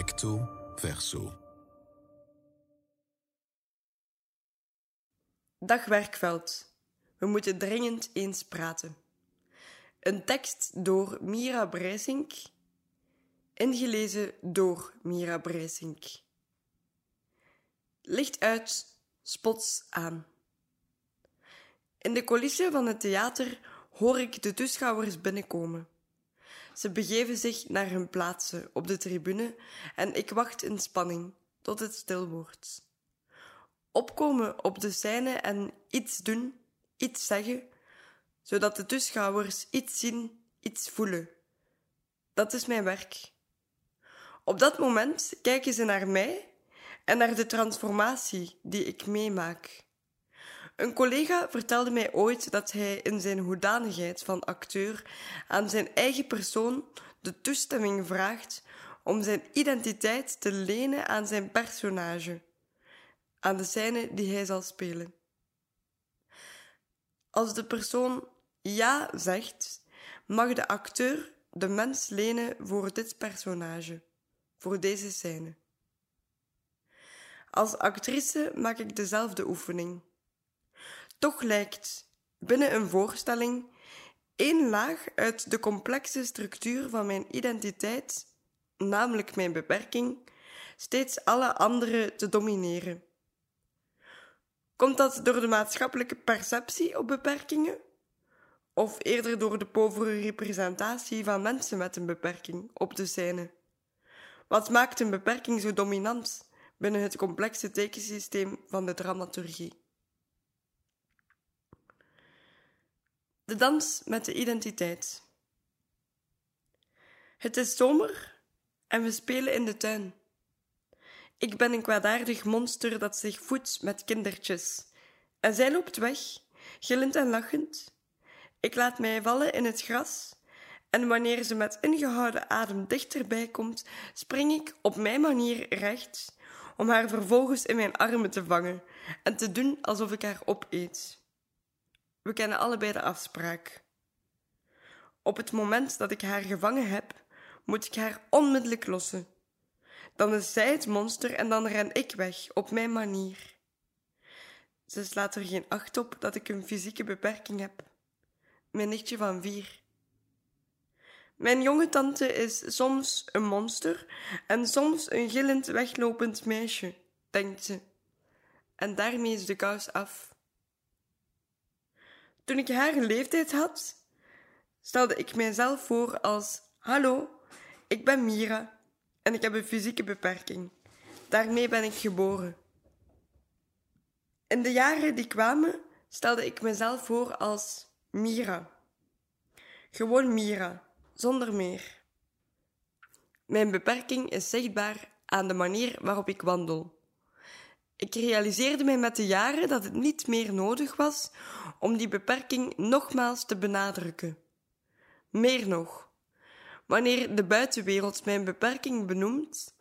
Recto verso. Dag werkveld. We moeten dringend eens praten. Een tekst door Mira Breisink. Ingelezen door Mira Breisink. Licht uit, spots aan. In de coulissen van het theater hoor ik de toeschouwers binnenkomen. Ze begeven zich naar hun plaatsen op de tribune en ik wacht in spanning tot het stil wordt. Opkomen op de scène en iets doen, iets zeggen, zodat de toeschouwers iets zien, iets voelen. Dat is mijn werk. Op dat moment kijken ze naar mij en naar de transformatie die ik meemaak. Een collega vertelde mij ooit dat hij in zijn hoedanigheid van acteur aan zijn eigen persoon de toestemming vraagt om zijn identiteit te lenen aan zijn personage, aan de scène die hij zal spelen. Als de persoon ja zegt, mag de acteur de mens lenen voor dit personage, voor deze scène. Als actrice maak ik dezelfde oefening. Toch lijkt binnen een voorstelling één laag uit de complexe structuur van mijn identiteit, namelijk mijn beperking, steeds alle andere te domineren. Komt dat door de maatschappelijke perceptie op beperkingen? Of eerder door de povere representatie van mensen met een beperking op de scène? Wat maakt een beperking zo dominant binnen het complexe tekensysteem van de dramaturgie? De dans met de identiteit. Het is zomer en we spelen in de tuin. Ik ben een kwaadaardig monster dat zich voedt met kindertjes. En zij loopt weg, gillend en lachend. Ik laat mij vallen in het gras. En wanneer ze met ingehouden adem dichterbij komt, spring ik op mijn manier recht, om haar vervolgens in mijn armen te vangen en te doen alsof ik haar opeet. We kennen allebei de afspraak. Op het moment dat ik haar gevangen heb, moet ik haar onmiddellijk lossen. Dan is zij het monster en dan ren ik weg op mijn manier. Ze slaat er geen acht op dat ik een fysieke beperking heb. Mijn nichtje van vier. Mijn jonge tante is soms een monster en soms een gillend weglopend meisje, denkt ze. En daarmee is de kous af. Toen ik haar leeftijd had, stelde ik mijzelf voor als: Hallo, ik ben Mira en ik heb een fysieke beperking. Daarmee ben ik geboren. In de jaren die kwamen, stelde ik mezelf voor als Mira. Gewoon Mira, zonder meer. Mijn beperking is zichtbaar aan de manier waarop ik wandel. Ik realiseerde mij met de jaren dat het niet meer nodig was om die beperking nogmaals te benadrukken. Meer nog, wanneer de buitenwereld mijn beperking benoemt,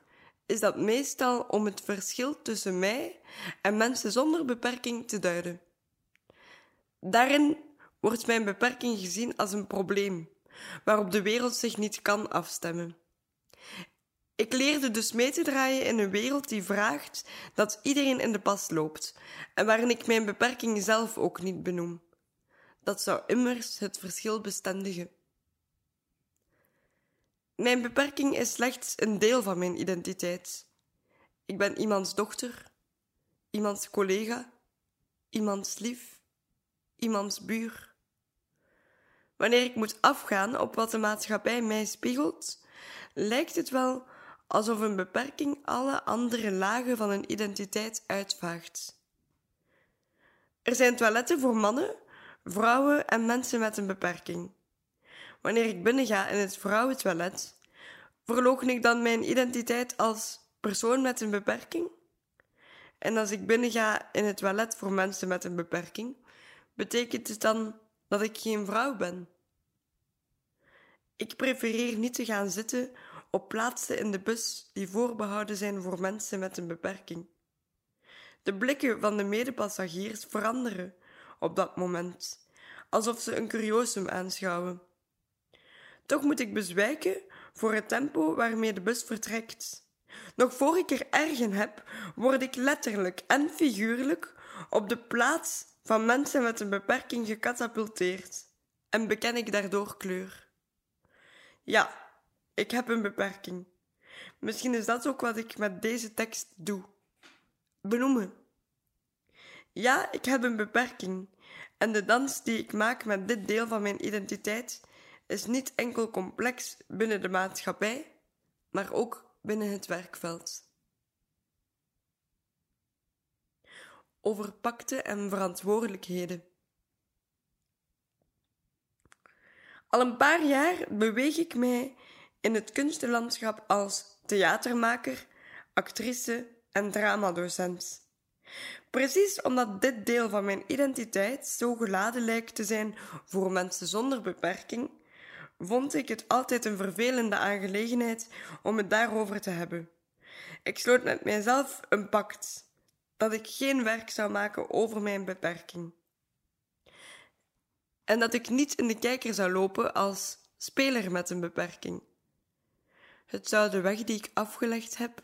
is dat meestal om het verschil tussen mij en mensen zonder beperking te duiden. Daarin wordt mijn beperking gezien als een probleem, waarop de wereld zich niet kan afstemmen. Ik leerde dus mee te draaien in een wereld die vraagt dat iedereen in de pas loopt en waarin ik mijn beperking zelf ook niet benoem. Dat zou immers het verschil bestendigen. Mijn beperking is slechts een deel van mijn identiteit. Ik ben iemands dochter, iemands collega, iemands lief, iemands buur. Wanneer ik moet afgaan op wat de maatschappij mij spiegelt, lijkt het wel alsof een beperking alle andere lagen van een identiteit uitvaagt. Er zijn toiletten voor mannen, vrouwen en mensen met een beperking. Wanneer ik binnenga in het vrouwentoilet, verloochen ik dan mijn identiteit als persoon met een beperking? En als ik binnenga in het toilet voor mensen met een beperking, betekent het dan dat ik geen vrouw ben? Ik prefereer niet te gaan zitten op plaatsen in de bus die voorbehouden zijn voor mensen met een beperking. De blikken van de medepassagiers veranderen op dat moment, alsof ze een curiosum aanschouwen. Toch moet ik bezwijken voor het tempo waarmee de bus vertrekt. Nog voor ik er erg in heb, word ik letterlijk en figuurlijk op de plaats van mensen met een beperking gecatapulteerd en beken ik daardoor kleur. Ja, ik heb een beperking. Misschien is dat ook wat ik met deze tekst doe. Benoemen. Ja, ik heb een beperking. En de dans die ik maak met dit deel van mijn identiteit is niet enkel complex binnen de maatschappij, maar ook binnen het werkveld. Over pakte en verantwoordelijkheden. Al een paar jaar beweeg ik mij in het kunstenlandschap als theatermaker, actrice en dramadocent. Precies omdat dit deel van mijn identiteit zo geladen lijkt te zijn voor mensen zonder beperking, vond ik het altijd een vervelende aangelegenheid om het daarover te hebben. Ik sloot met mijzelf een pact dat ik geen werk zou maken over mijn beperking. En dat ik niet in de kijker zou lopen als speler met een beperking. Het zou de weg die ik afgelegd heb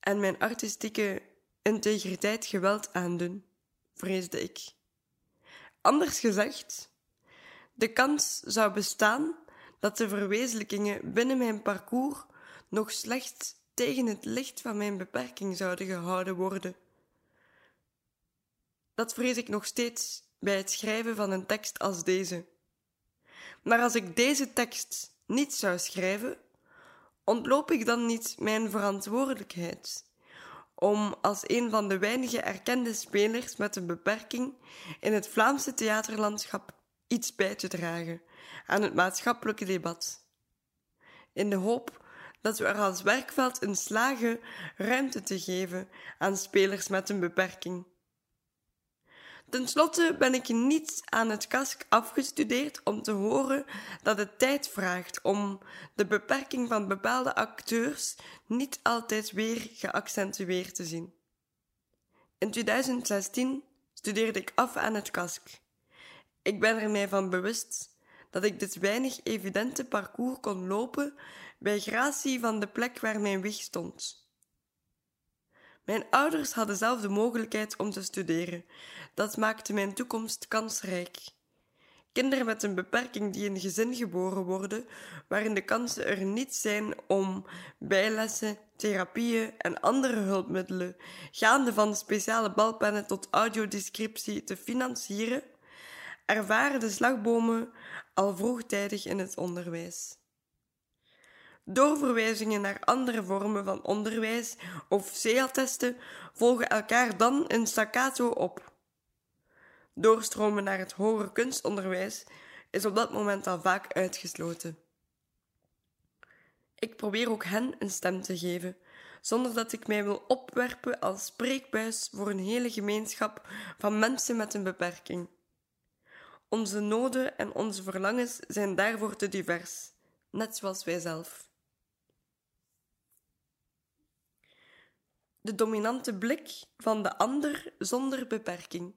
en mijn artistieke integriteit geweld aandoen, vreesde ik. Anders gezegd, de kans zou bestaan dat de verwezenlijkingen binnen mijn parcours nog slechts tegen het licht van mijn beperking zouden gehouden worden. Dat vrees ik nog steeds bij het schrijven van een tekst als deze. Maar als ik deze tekst niet zou schrijven, ontloop ik dan niet mijn verantwoordelijkheid om als een van de weinige erkende spelers met een beperking in het Vlaamse theaterlandschap iets bij te dragen aan het maatschappelijke debat. In de hoop dat we er als werkveld in slagen ruimte te geven aan spelers met een beperking. Ten slotte ben ik niet aan het kask afgestudeerd om te horen dat het tijd vraagt om de beperking van bepaalde acteurs niet altijd weer geaccentueerd te zien. In 2016 studeerde ik af aan het kask. Ik ben er mij van bewust dat ik dit weinig evidente parcours kon lopen bij gratie van de plek waar mijn wieg stond. Mijn ouders hadden zelf de mogelijkheid om te studeren. Dat maakte mijn toekomst kansrijk. Kinderen met een beperking die in gezin geboren worden, waarin de kansen er niet zijn om bijlessen, therapieën en andere hulpmiddelen, gaande van speciale balpennen tot audiodescriptie, te financieren, ervaren de slagbomen al vroegtijdig in het onderwijs. Doorverwijzingen naar andere vormen van onderwijs of CEAL-testen volgen elkaar dan in staccato op. Doorstromen naar het hoger kunstonderwijs is op dat moment al vaak uitgesloten. Ik probeer ook hen een stem te geven, zonder dat ik mij wil opwerpen als spreekbuis voor een hele gemeenschap van mensen met een beperking. Onze noden en onze verlangens zijn daarvoor te divers, net zoals wij zelf. De dominante blik van de ander zonder beperking.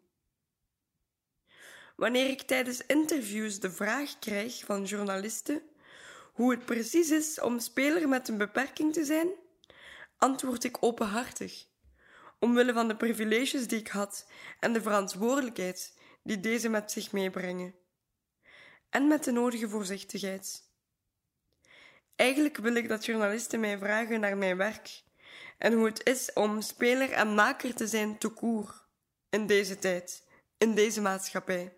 Wanneer ik tijdens interviews de vraag krijg van journalisten hoe het precies is om speler met een beperking te zijn, antwoord ik openhartig, omwille van de privileges die ik had en de verantwoordelijkheid die deze met zich meebrengen. En met de nodige voorzichtigheid. Eigenlijk wil ik dat journalisten mij vragen naar mijn werk en hoe het is om speler en maker te zijn te koer in deze tijd, in deze maatschappij.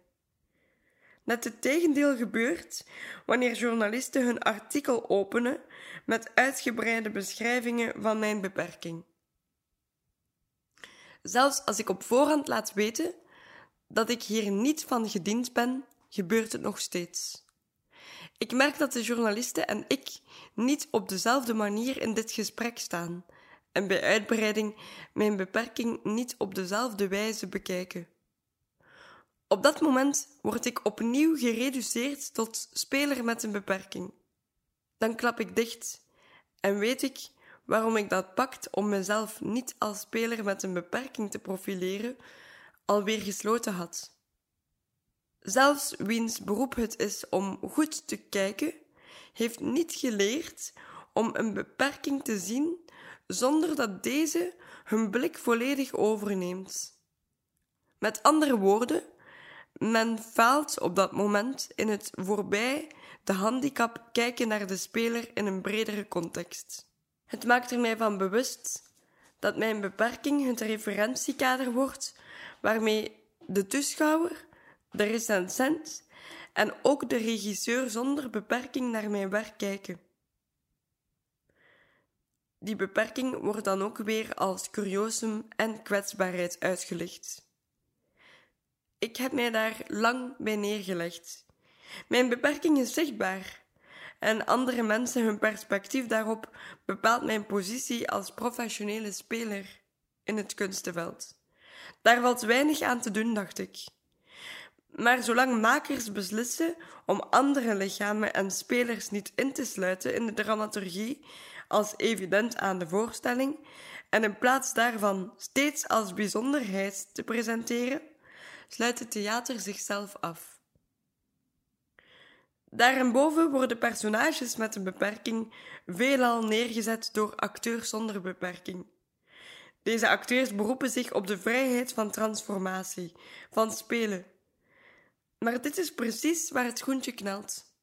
Net het tegendeel gebeurt wanneer journalisten hun artikel openen met uitgebreide beschrijvingen van mijn beperking. Zelfs als ik op voorhand laat weten dat ik hier niet van gediend ben, gebeurt het nog steeds. Ik merk dat de journalisten en ik niet op dezelfde manier in dit gesprek staan en bij uitbreiding mijn beperking niet op dezelfde wijze bekijken. Op dat moment word ik opnieuw gereduceerd tot speler met een beperking. Dan klap ik dicht en weet ik waarom ik dat pact om mezelf niet als speler met een beperking te profileren, alweer gesloten had. Zelfs wiens beroep het is om goed te kijken, heeft niet geleerd om een beperking te zien zonder dat deze hun blik volledig overneemt. Met andere woorden, men faalt op dat moment in het voorbij de handicap kijken naar de speler in een bredere context. Het maakt er mij van bewust dat mijn beperking het referentiekader wordt waarmee de toeschouwer, de recensent en ook de regisseur zonder beperking naar mijn werk kijken. Die beperking wordt dan ook weer als curiosum en kwetsbaarheid uitgelicht. Ik heb mij daar lang bij neergelegd. Mijn beperking is zichtbaar. En andere mensen hun perspectief daarop bepaalt mijn positie als professionele speler in het kunstenveld. Daar valt weinig aan te doen, dacht ik. Maar zolang makers beslissen om andere lichamen en spelers niet in te sluiten in de dramaturgie als evident aan de voorstelling en in plaats daarvan steeds als bijzonderheid te presenteren, sluit het theater zichzelf af. Daarboven worden personages met een beperking veelal neergezet door acteurs zonder beperking. Deze acteurs beroepen zich op de vrijheid van transformatie, van spelen. Maar dit is precies waar het schoentje knelt.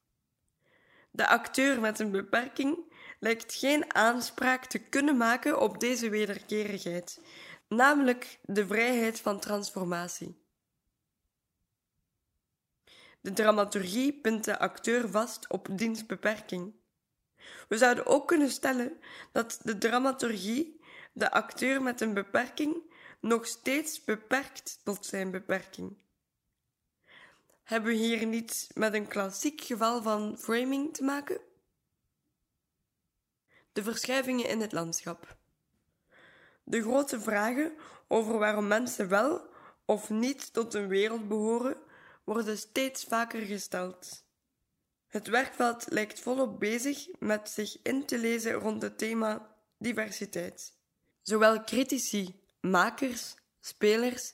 De acteur met een beperking lijkt geen aanspraak te kunnen maken op deze wederkerigheid, namelijk de vrijheid van transformatie. De dramaturgie pint de acteur vast op diens beperking. We zouden ook kunnen stellen dat de dramaturgie de acteur met een beperking nog steeds beperkt tot zijn beperking. Hebben we hier niet met een klassiek geval van framing te maken? De verschuivingen in het landschap. De grote vragen over waarom mensen wel of niet tot een wereld behoren, worden steeds vaker gesteld. Het werkveld lijkt volop bezig met zich in te lezen rond het thema diversiteit. Zowel critici, makers, spelers,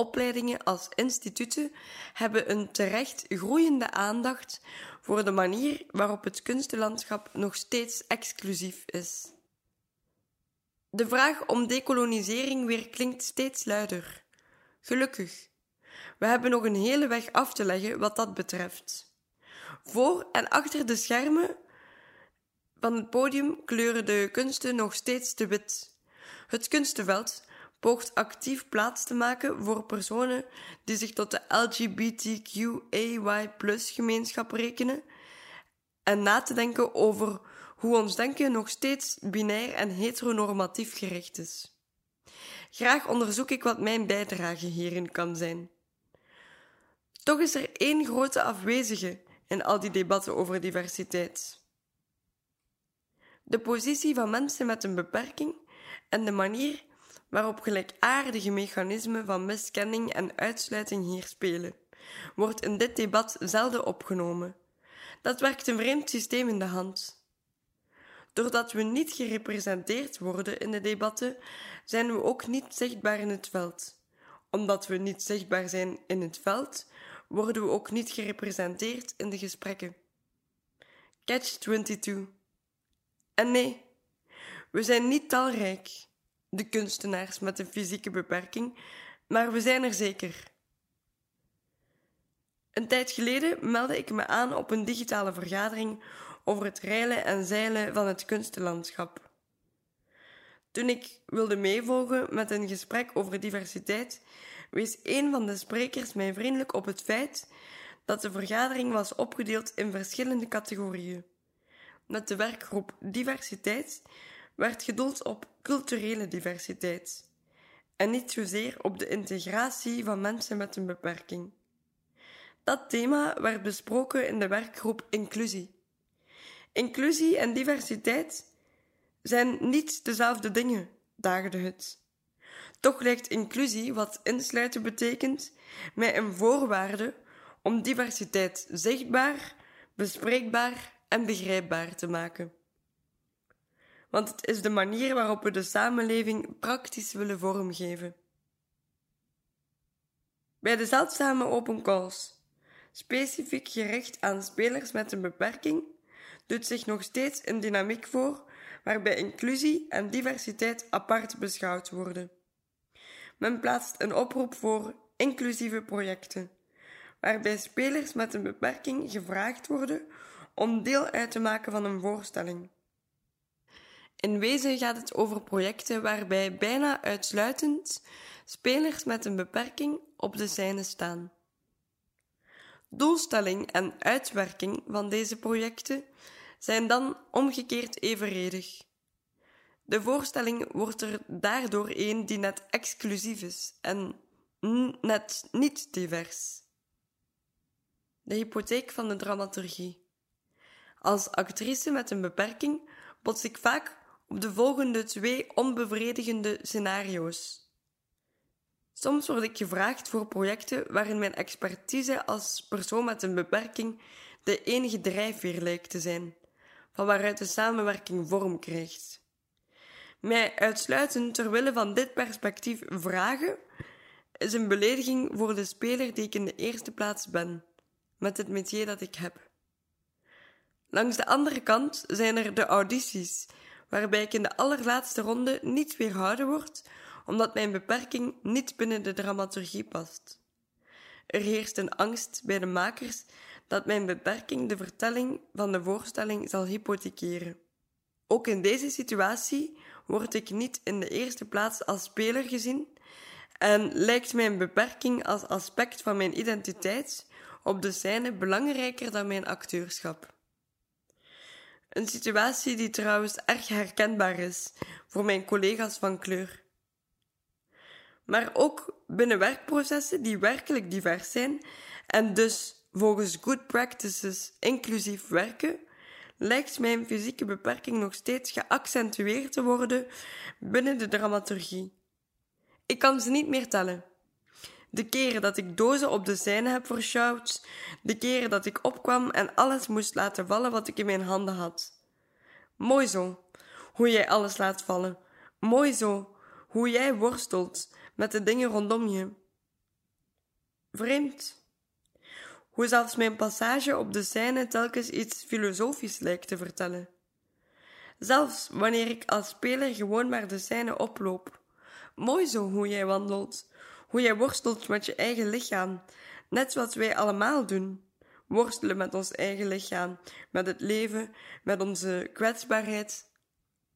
opleidingen als instituten hebben een terecht groeiende aandacht voor de manier waarop het kunstenlandschap nog steeds exclusief is. De vraag om decolonisering weer klinkt steeds luider. Gelukkig. We hebben nog een hele weg af te leggen wat dat betreft. Voor en achter de schermen van het podium kleuren de kunsten nog steeds te wit. Het kunstenveld poogt actief plaats te maken voor personen die zich tot de LGBTQAY-gemeenschap rekenen en na te denken over hoe ons denken nog steeds binair en heteronormatief gericht is. Graag onderzoek ik wat mijn bijdrage hierin kan zijn. Toch is er één grote afwezige in al die debatten over diversiteit. De positie van mensen met een beperking en de manier waarop gelijkaardige mechanismen van miskenning en uitsluiting hier spelen, wordt in dit debat zelden opgenomen. Dat werkt een vreemd systeem in de hand. Doordat we niet gerepresenteerd worden in de debatten, zijn we ook niet zichtbaar in het veld. Omdat we niet zichtbaar zijn in het veld, worden we ook niet gerepresenteerd in de gesprekken. Catch 22. En nee, we zijn niet talrijk, de kunstenaars met een fysieke beperking, maar we zijn er zeker. Een tijd geleden meldde ik me aan op een digitale vergadering over het reilen en zeilen van het kunstenlandschap. Toen ik wilde meevolgen met een gesprek over diversiteit, wees een van de sprekers mij vriendelijk op het feit dat de vergadering was opgedeeld in verschillende categorieën. Met de werkgroep diversiteit werd gedoeld op culturele diversiteit en niet zozeer op de integratie van mensen met een beperking. Dat thema werd besproken in de werkgroep inclusie. Inclusie en diversiteit zijn niet dezelfde dingen, daagde het. Toch lijkt inclusie, wat insluiten betekent, mij een voorwaarde om diversiteit zichtbaar, bespreekbaar en begrijpbaar te maken. Want het is de manier waarop we de samenleving praktisch willen vormgeven. Bij de zeldzame open calls, specifiek gericht aan spelers met een beperking, doet zich nog steeds een dynamiek voor waarbij inclusie en diversiteit apart beschouwd worden. Men plaatst een oproep voor inclusieve projecten, waarbij spelers met een beperking gevraagd worden om deel uit te maken van een voorstelling. In wezen gaat het over projecten waarbij bijna uitsluitend spelers met een beperking op de scène staan. Doelstelling en uitwerking van deze projecten zijn dan omgekeerd evenredig. De voorstelling wordt er daardoor een die net exclusief is en net niet divers. De hypotheek van de dramaturgie. Als actrice met een beperking bots ik vaak op de volgende twee onbevredigende scenario's. Soms word ik gevraagd voor projecten waarin mijn expertise als persoon met een beperking de enige drijfveer lijkt te zijn, van waaruit de samenwerking vorm krijgt. Mij uitsluitend ter wille van dit perspectief vragen is een belediging voor de speler die ik in de eerste plaats ben, met het métier dat ik heb. Langs de andere kant zijn er de audities, waarbij ik in de allerlaatste ronde niet weerhouden word, omdat mijn beperking niet binnen de dramaturgie past. Er heerst een angst bij de makers dat mijn beperking de vertelling van de voorstelling zal hypothekeren. Ook in deze situatie word ik niet in de eerste plaats als speler gezien en lijkt mijn beperking als aspect van mijn identiteit op de scène belangrijker dan mijn acteurschap. Een situatie die trouwens erg herkenbaar is voor mijn collega's van kleur. Maar ook binnen werkprocessen die werkelijk divers zijn en dus volgens good practices inclusief werken, lijkt mijn fysieke beperking nog steeds geaccentueerd te worden binnen de dramaturgie. Ik kan ze niet meer tellen. De keren dat ik dozen op de scène heb versjouwd, de keren dat ik opkwam en alles moest laten vallen wat ik in mijn handen had. Mooi zo, hoe jij alles laat vallen. Mooi zo, hoe jij worstelt met de dingen rondom je. Vreemd. Hoe zelfs mijn passage op de scène telkens iets filosofisch lijkt te vertellen. Zelfs wanneer ik als speler gewoon maar de scène oploop. Mooi zo hoe jij wandelt, hoe jij worstelt met je eigen lichaam, net zoals wij allemaal doen. Worstelen met ons eigen lichaam, met het leven, met onze kwetsbaarheid,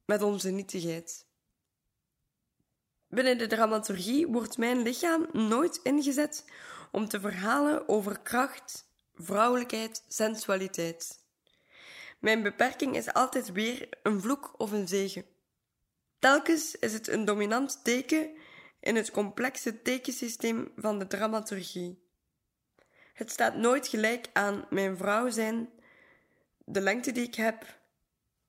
met onze nietigheid. Binnen de dramaturgie wordt mijn lichaam nooit ingezet om te verhalen over kracht, vrouwelijkheid, sensualiteit. Mijn beperking is altijd weer een vloek of een zegen. Telkens is het een dominant teken in het complexe tekensysteem van de dramaturgie. Het staat nooit gelijk aan mijn vrouw zijn, de lengte die ik heb,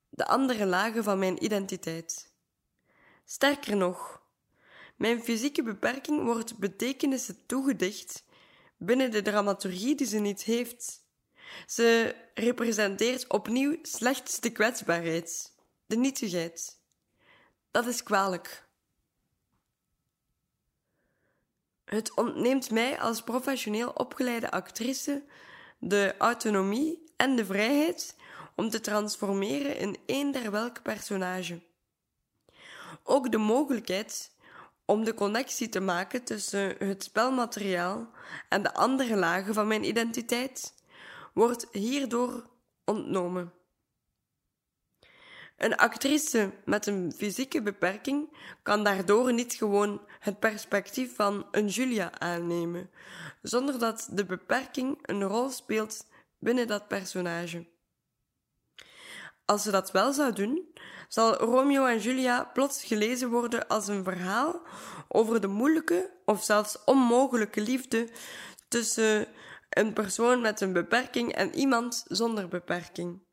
de andere lagen van mijn identiteit. Sterker nog, mijn fysieke beperking wordt betekenissen toegedicht binnen de dramaturgie die ze niet heeft. Ze representeert opnieuw slechts de kwetsbaarheid, de nietigheid. Dat is kwalijk. Het ontneemt mij als professioneel opgeleide actrice de autonomie en de vrijheid om te transformeren in eender welk personage. Ook de mogelijkheid om de connectie te maken tussen het spelmateriaal en de andere lagen van mijn identiteit wordt hierdoor ontnomen. Een actrice met een fysieke beperking kan daardoor niet gewoon het perspectief van een Julia aannemen, zonder dat de beperking een rol speelt binnen dat personage. Als ze dat wel zou doen, zal Romeo en Julia plots gelezen worden als een verhaal over de moeilijke of zelfs onmogelijke liefde tussen een persoon met een beperking en iemand zonder beperking.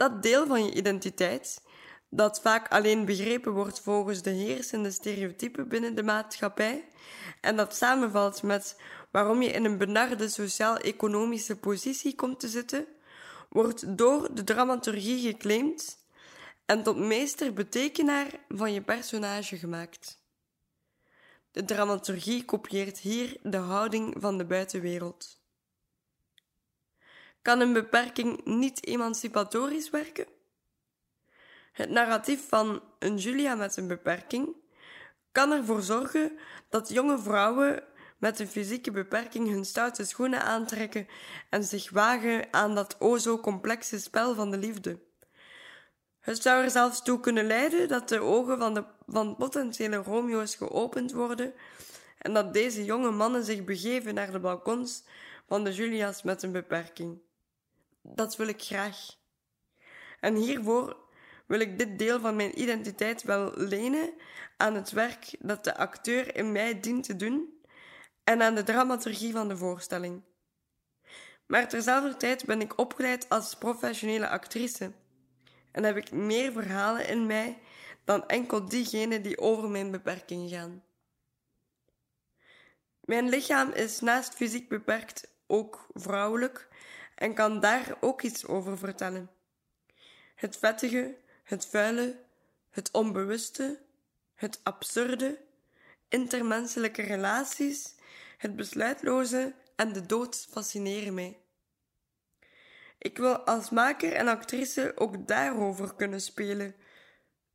Dat deel van je identiteit, dat vaak alleen begrepen wordt volgens de heersende stereotypen binnen de maatschappij, en dat samenvalt met waarom je in een benarde sociaal-economische positie komt te zitten, wordt door de dramaturgie geclaimd en tot meester betekenaar van je personage gemaakt. De dramaturgie kopieert hier de houding van de buitenwereld. Kan een beperking niet emancipatorisch werken? Het narratief van een Julia met een beperking kan ervoor zorgen dat jonge vrouwen met een fysieke beperking hun stoute schoenen aantrekken en zich wagen aan dat o zo complexe spel van de liefde. Het zou er zelfs toe kunnen leiden dat de ogen van, de, van potentiële Romeo's geopend worden en dat deze jonge mannen zich begeven naar de balkons van de Julia's met een beperking. Dat wil ik graag. En hiervoor wil ik dit deel van mijn identiteit wel lenen aan het werk dat de acteur in mij dient te doen en aan de dramaturgie van de voorstelling. Maar terzelfde tijd ben ik opgeleid als professionele actrice en heb ik meer verhalen in mij dan enkel diegenen die over mijn beperking gaan. Mijn lichaam is naast fysiek beperkt ook vrouwelijk en kan daar ook iets over vertellen. Het vettige, het vuile, het onbewuste, het absurde, intermenselijke relaties, het besluitloze en de dood fascineren mij. Ik wil als maker en actrice ook daarover kunnen spelen,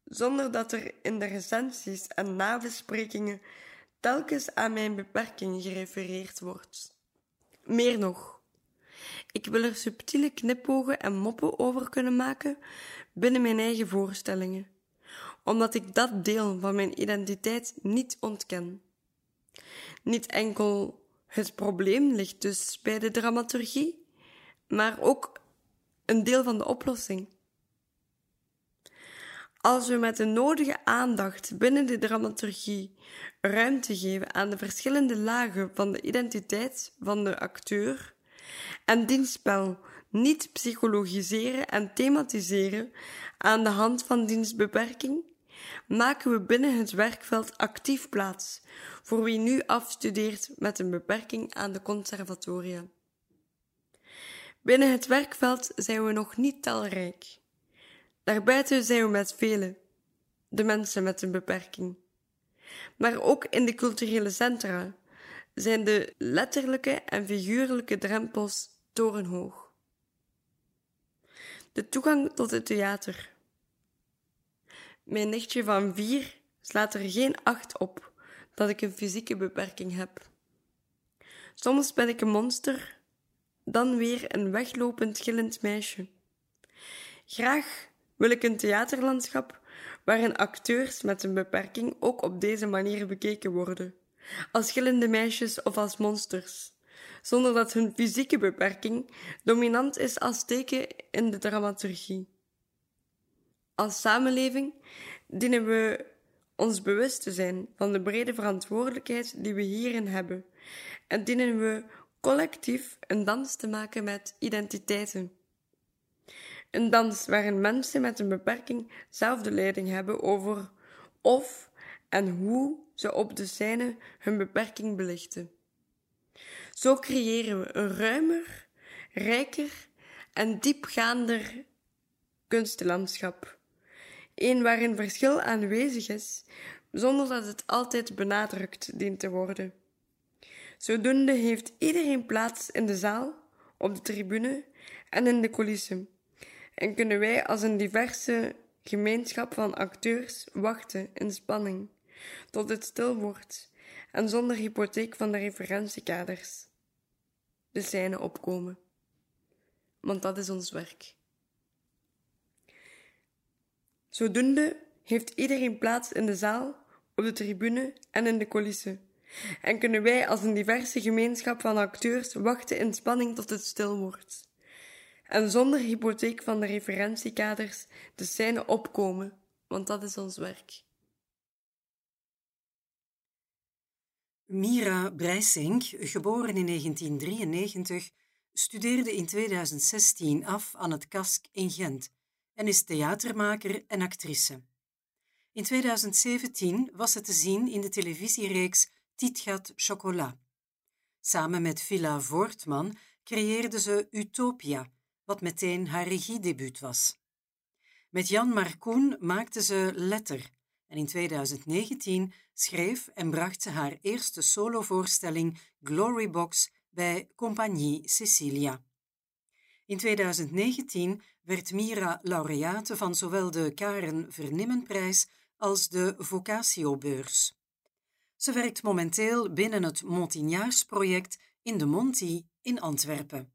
zonder dat er in de recensies en nabesprekingen telkens aan mijn beperking gerefereerd wordt. Meer nog, ik wil er subtiele knipogen en moppen over kunnen maken binnen mijn eigen voorstellingen, omdat ik dat deel van mijn identiteit niet ontken. Niet enkel het probleem ligt dus bij de dramaturgie, maar ook een deel van de oplossing. Als we met de nodige aandacht binnen de dramaturgie ruimte geven aan de verschillende lagen van de identiteit van de acteur en dienstspel niet psychologiseren en thematiseren aan de hand van dienstbeperking, maken we binnen het werkveld actief plaats voor wie nu afstudeert met een beperking aan de conservatoria. Binnen het werkveld zijn we nog niet talrijk. Daarbuiten zijn we met velen, de mensen met een beperking. Maar ook in de culturele centra zijn de letterlijke en figuurlijke drempels torenhoog. De toegang tot het theater. Mijn nichtje van vier slaat er geen acht op dat ik een fysieke beperking heb. Soms ben ik een monster, dan weer een weglopend gillend meisje. Graag wil ik een theaterlandschap waarin acteurs met een beperking ook op deze manier bekeken worden, als gillende meisjes of als monsters, zonder dat hun fysieke beperking dominant is als teken in de dramaturgie. Als samenleving dienen we ons bewust te zijn van de brede verantwoordelijkheid die we hierin hebben en dienen we collectief een dans te maken met identiteiten. Een dans waarin mensen met een beperking zelf de leiding hebben over of en hoe ze op de scène hun beperking belichten. Zo creëren we een ruimer, rijker en diepgaander kunstlandschap. Een waarin verschil aanwezig is, zonder dat het altijd benadrukt dient te worden. Zodoende heeft iedereen plaats in de zaal, op de tribune en in de coulissen. En kunnen wij als een diverse gemeenschap van acteurs wachten in spanning tot het stil wordt en zonder hypotheek van de referentiekaders de scène opkomen. Want dat is ons werk. Zodoende heeft iedereen plaats in de zaal, op de tribune en in de coulissen. En kunnen wij als een diverse gemeenschap van acteurs wachten in spanning tot het stil wordt. En zonder hypotheek van de referentiekaders de scène opkomen, want dat is ons werk. Mira Breisink, geboren in 1993, studeerde in 2016 af aan het KASK in Gent en is theatermaker en actrice. In 2017 was ze te zien in de televisiereeks Tietgat Chocolat. Samen met Villa Voortman creëerde ze Utopia, wat meteen haar regiedebuut was. Met Jan Marcoen maakte ze Letter en in 2019 schreef en bracht ze haar eerste solovoorstelling Glorybox bij Compagnie Cecilia. In 2019 werd Mira laureate van zowel de Karen Vernimmenprijs als de Vocatiobeurs. Ze werkt momenteel binnen het Montignaars-project in de Monti in Antwerpen.